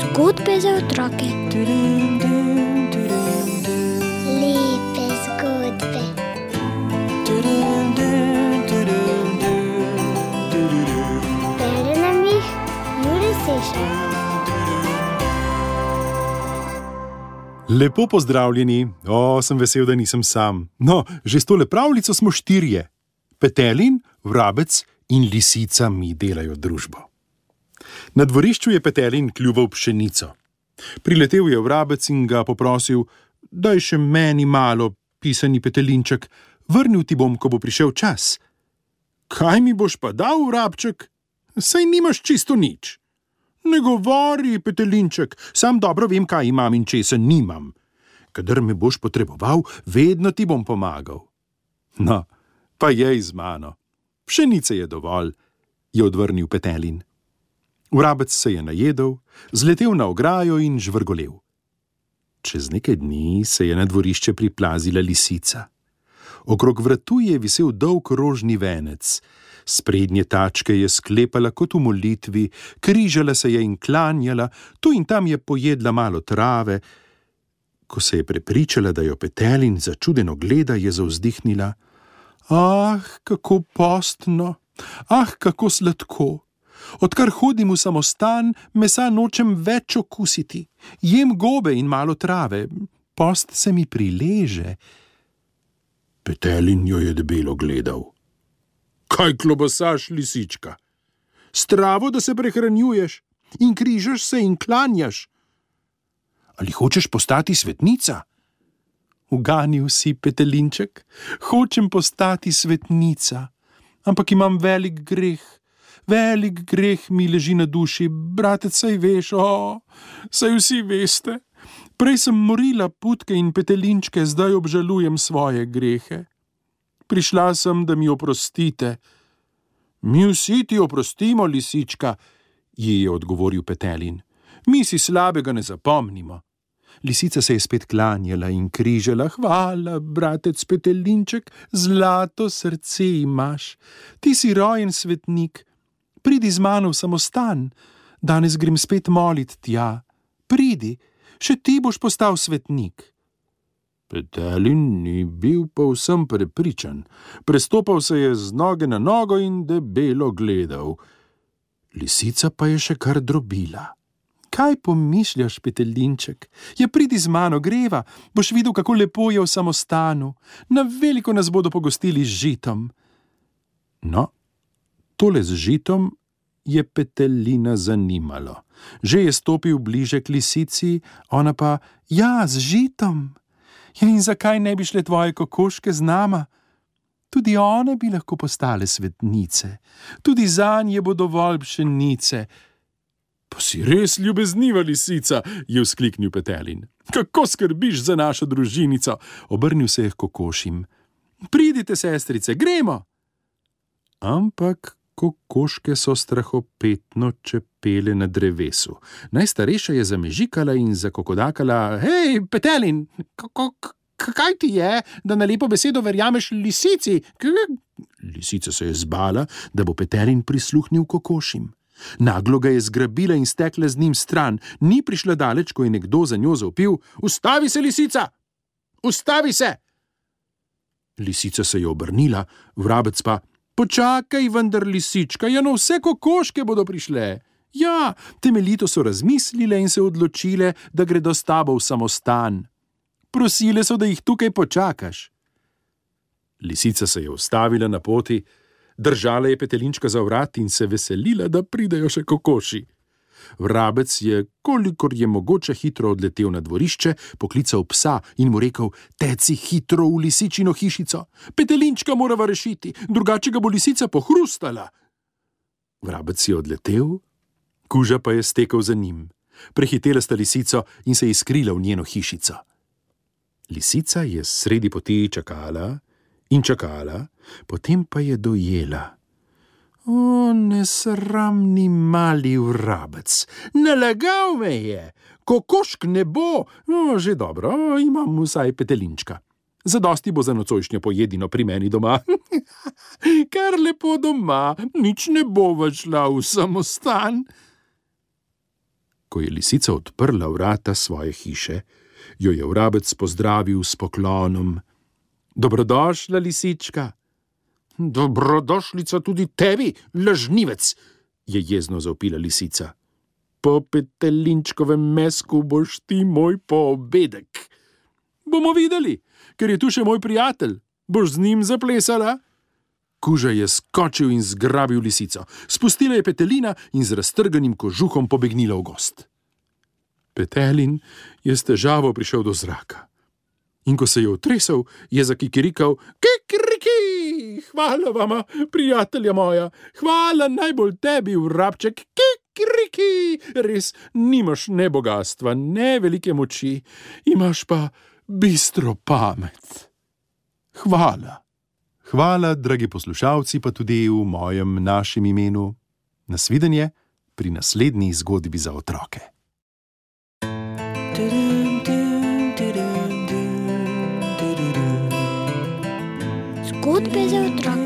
Zgodbe za otroke. Lepe zgodbe. Bere nam jih Juri Sešar. Lepo pozdravljeni, o, sem vesel, da nisem sam. No, že s tole pravljico smo štirje. Petelin, vrabec in lisica mi delajo družbo. Na dvorišču je Petelin kljuval pšenico. Priletel je vrabec in ga poprosil, daj še meni malo, pisani petelinček, vrnil ti bom, ko bo prišel čas. Kaj mi boš pa dal, vrabček? Saj nimaš čisto nič. Ne govori, petelinček, sam dobro vem, kaj imam in česa nimam. Kadar me boš potreboval, vedno ti bom pomagal. No, pa je z mano. Pšenice je dovolj, je odvrnil Petelin. Vrabec se je najedel, zletel na ograjo in žvrgolev. Čez nekaj dni se je na dvorišče priplazila lisica. Okrog vratu je visel dolg rožni venec, sprednje tačke je sklepala kot v molitvi, križala se je in klanjala, tu in tam je pojedla malo trave. Ko se je prepričala, da jo petelin začudeno gleda, je zauzdihnila: Ah, kako postno, ah, kako sladko. Odkar hodim v samostan, mesa nočem več okusiti, jem gobe in malo trave, post se mi prileže. Petelin jo je debelo gledal. Kaj klobosaš, lisička? Stravo, da se prehranjuješ in križaš se in klanjaš. Ali hočeš postati svetnica? Uganil si, petelinček, hočem postati svetnica, ampak imam velik greh. Velik greh mi leži na duši, bratec, saj veš, o, saj vsi veste. Prej sem morila putke in petelinčke, zdaj obžalujem svoje grehe. Prišla sem, da mi oprostite. Mi vsi ti oprostimo, lisička, ji je odgovoril Petelin. Mi si slabega ne zapomnimo. Lisica se je spet klanjala in križala. Hvala, bratec Petelinček, zlato srce imaš. Ti si rojen svetnik. Pridi z mano v samostan, danes grem spet molit tja. Pridi, še ti boš postal svetnik. Petelin ni bil povsem prepričan, prestopal se je z noge na nogo in debelo gledal. Lisica pa je še kar drobila. Kaj pomišljaš, petelinček? Je pridi z mano, greva, boš videl, kako lepo je v samostanu. Na veliko nas bodo pogostili z žitom. No, tole z žitom je petelina zanimalo. Že je stopil bliže k lisici, ona pa: Ja, z žitom. Ja, in zakaj ne bi šle tvoje kokoške z nama? Tudi one bi lahko postale svetnice, tudi za nje bo dovolj pšenice. Pa si res ljubezniva lisica, je vzkliknil Petelin. Kako skrbiš za našo družinico? Obrnil se je k kokošim. Pridite, sestrice, gremo! Ampak kokoške so strahopetno čepele na drevesu. Najstarejša je zamežikala in zakokodakala: Hej, Petelin, kako, kaj ti je, da na lepo besedo verjameš lisici? Lisica se je zbala, da bo Petelin prisluhnil kokošim. Naglo ga je zgrabila in stekla z njim stran, ni prišla daleč, ko je nekdo za njo zaupil: Ustavi se, lisica! Ustavi se! Lisica se je obrnila, vrabec pa: Počakaj, vendar lisička, ja, no vse kokoške bodo prišle. Ja, temeljito so razmislile in se odločile, da gredo s tabo v samostan. Prosile so, da jih tukaj počakaš. Lisica se je ustavila na poti, držala je petelinčka za vrat in se veselila, da pridejo še kokoši. Vrabec je, kolikor je mogoče hitro odletel na dvorišče, poklical psa in mu rekel: Teci hitro v lisičino hišico, petelinčka morava rešiti, drugače ga bo lisica pohrustala. Vrabec je odletel, kuža pa je stekel za njim. Prehitela sta lisico in se je skrila v njeno hišico. Lisica je sredi poti čakala in čakala, potem pa je dojela. O, nesramni mali vrabec, nalagal me je, kokošk ne bo, no, že dobro, imam vsaj petelinčka. Zadosti bo za nocojšnjo pojedino pri meni doma. Kar lepo doma, nič ne bo več šla v samostan. Ko je lisica odprla vrata svoje hiše, jo je vrabec pozdravil s poklonom. Dobrodošla, lisička. Dobrodošlica tudi tebi, lažnivec, je jezno zaupila lisica. Po petelinčkovem mesku boš ti moj poobedek. Bomo videli, ker je tu še moj prijatelj. Boš z njim zaplesala? Kuža je skočil in zgrabil lisico, spustila je petelina in z raztrganim kožuhom pobegnila v gost. Petelin je s težavo prišel do zraka. In ko se je otresel, je zakikirikal: Kikriki, hvala vama, prijatelja moja, hvala najbolj tebi, vrabček, kikriki, res nimaš ne bogatstva, ne velike moči, imaš pa bistro pamet. Hvala. Hvala, dragi poslušalci, pa tudi v mojem našem imenu. Nasvidenje pri naslednji zgodbi za otroke. Zgodbe za otroke. Lepe